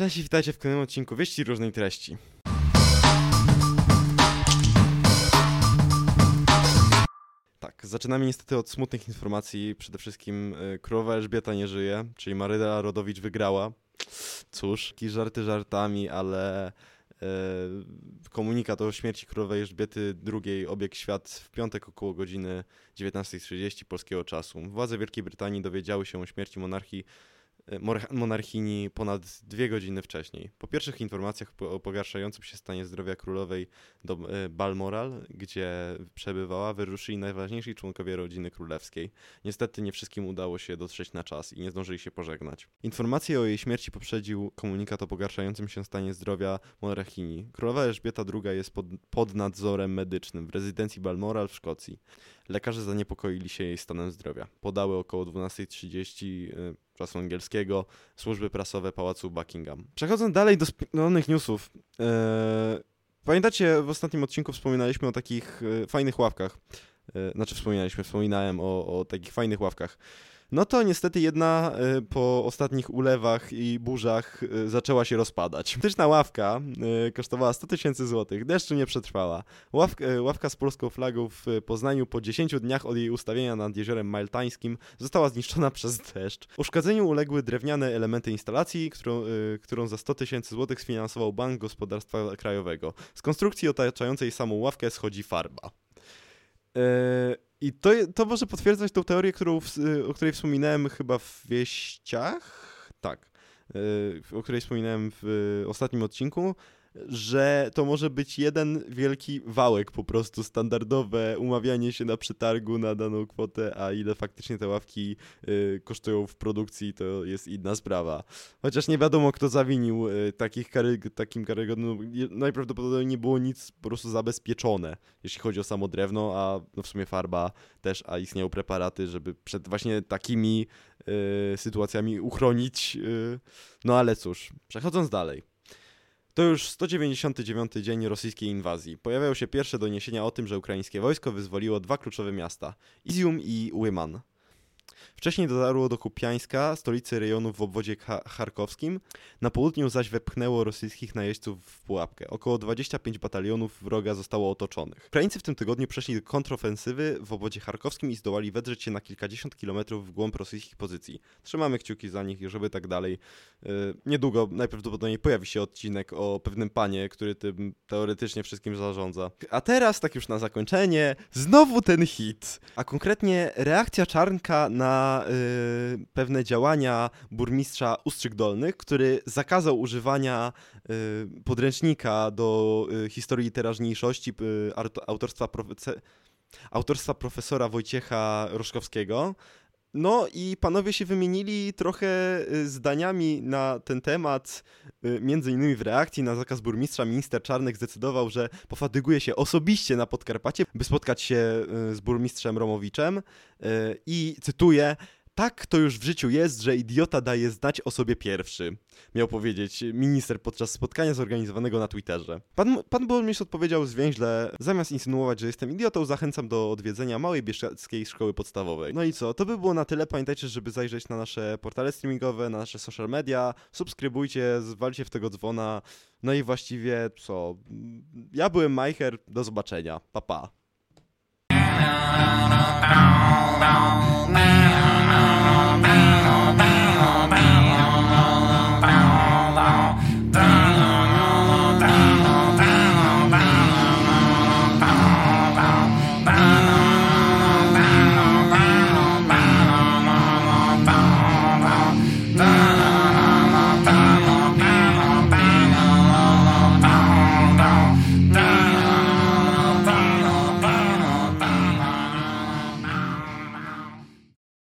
Cześć i witajcie w kolejnym odcinku Wieści różnej treści. Tak, zaczynamy niestety od smutnych informacji. Przede wszystkim y, królowa Elżbieta nie żyje, czyli Maryla Rodowicz wygrała. Cóż, jakieś żarty żartami, ale y, komunikat o śmierci królowej Elżbiety II obiegł świat w piątek około godziny 19.30 polskiego czasu. Władze Wielkiej Brytanii dowiedziały się o śmierci monarchii monarchini ponad dwie godziny wcześniej. Po pierwszych informacjach o pogarszającym się stanie zdrowia królowej do e, Balmoral, gdzie przebywała, wyruszyli najważniejsi członkowie rodziny królewskiej. Niestety nie wszystkim udało się dotrzeć na czas i nie zdążyli się pożegnać. Informację o jej śmierci poprzedził komunikat o pogarszającym się stanie zdrowia monarchini. Królowa Elżbieta II jest pod, pod nadzorem medycznym w rezydencji Balmoral w Szkocji. Lekarze zaniepokoili się jej stanem zdrowia. Podały około 12.30 czasu angielskiego służby prasowe Pałacu Buckingham. Przechodząc dalej do spinionych newsów. e, pamiętacie, w ostatnim odcinku wspominaliśmy o takich e, fajnych ławkach. E, znaczy wspominaliśmy, wspominałem o, o takich fajnych ławkach. No to niestety jedna e, po ostatnich ulewach i burzach e, zaczęła się rozpadać. Tyczna ławka e, kosztowała 100 tysięcy złotych, deszczu nie przetrwała. Ławka, ławka z polską flagą w Poznaniu po 10 dniach od jej ustawienia nad jeziorem Maltańskim została zniszczona przez deszcz. Uszkodzeniu uległy drewniane elementy instalacji, którą, którą za 100 tysięcy złotych sfinansował Bank Gospodarstwa Krajowego. Z konstrukcji otaczającej samą ławkę schodzi farba. E, I to, to może potwierdzać tą teorię, którą, w- o której wspominałem chyba w wieściach. Tak. e, O której wspominałem w ostatnim odcinku, że to może być jeden wielki wałek po prostu, standardowe umawianie się na przetargu na daną kwotę, a ile faktycznie te ławki y, kosztują w produkcji, to jest inna sprawa. Chociaż nie wiadomo, kto zawinił y, takich kary, takim karygodnym. Najprawdopodobniej nie było nic po prostu zabezpieczone, jeśli chodzi o samo drewno, a no w sumie farba też, a istnieją preparaty, żeby przed właśnie takimi y, sytuacjami uchronić. y, no ale cóż, przechodząc dalej. To już 199 dzień rosyjskiej inwazji. Pojawiają się pierwsze doniesienia o tym, że ukraińskie wojsko wyzwoliło dwa kluczowe miasta Izium i Łyman. Wcześniej dotarło do Kupiańska, stolicy rejonu w obwodzie Cha- charkowskim. Na południu zaś wepchnęło rosyjskich najeźdźców w pułapkę. Około 25 batalionów wroga zostało otoczonych. Ukraińcy w tym tygodniu przeszli do kontrofensywy w obwodzie charkowskim i zdołali wedrzeć się na kilkadziesiąt kilometrów w głąb rosyjskich pozycji. Trzymamy kciuki za nich, żeby tak dalej. Yy, niedługo najprawdopodobniej pojawi się odcinek o pewnym panie, który tym teoretycznie wszystkim zarządza. A teraz, tak już na zakończenie, znowu ten hit. A konkretnie reakcja Czarnka na yy, pewne działania burmistrza Ustrzyk Dolnych, który zakazał używania yy, podręcznika do yy, historii teraźniejszości art- autorstwa, profe- autorstwa profesora Wojciecha Roszkowskiego. No i panowie się wymienili trochę y, zdaniami na ten temat, y, między innymi w reakcji na zakaz burmistrza. Minister Czarnek zdecydował, że pofatyguje się osobiście na Podkarpacie, by spotkać się y, z burmistrzem Romowiczem. I cytuję tak to już w życiu jest, że idiota daje znać o sobie pierwszy, miał powiedzieć minister podczas spotkania zorganizowanego na Twitterze. Pan, pan burmistrz odpowiedział zwięźle, zamiast insynuować, że jestem idiotą, zachęcam do odwiedzenia małej bieszczackiej szkoły podstawowej. No i co, to by było na tyle. Pamiętajcie, żeby zajrzeć na nasze portale streamingowe, na nasze social media, subskrybujcie, zwalcie w tego dzwona, no i właściwie co, ja byłem Majcher, do zobaczenia, pa pa.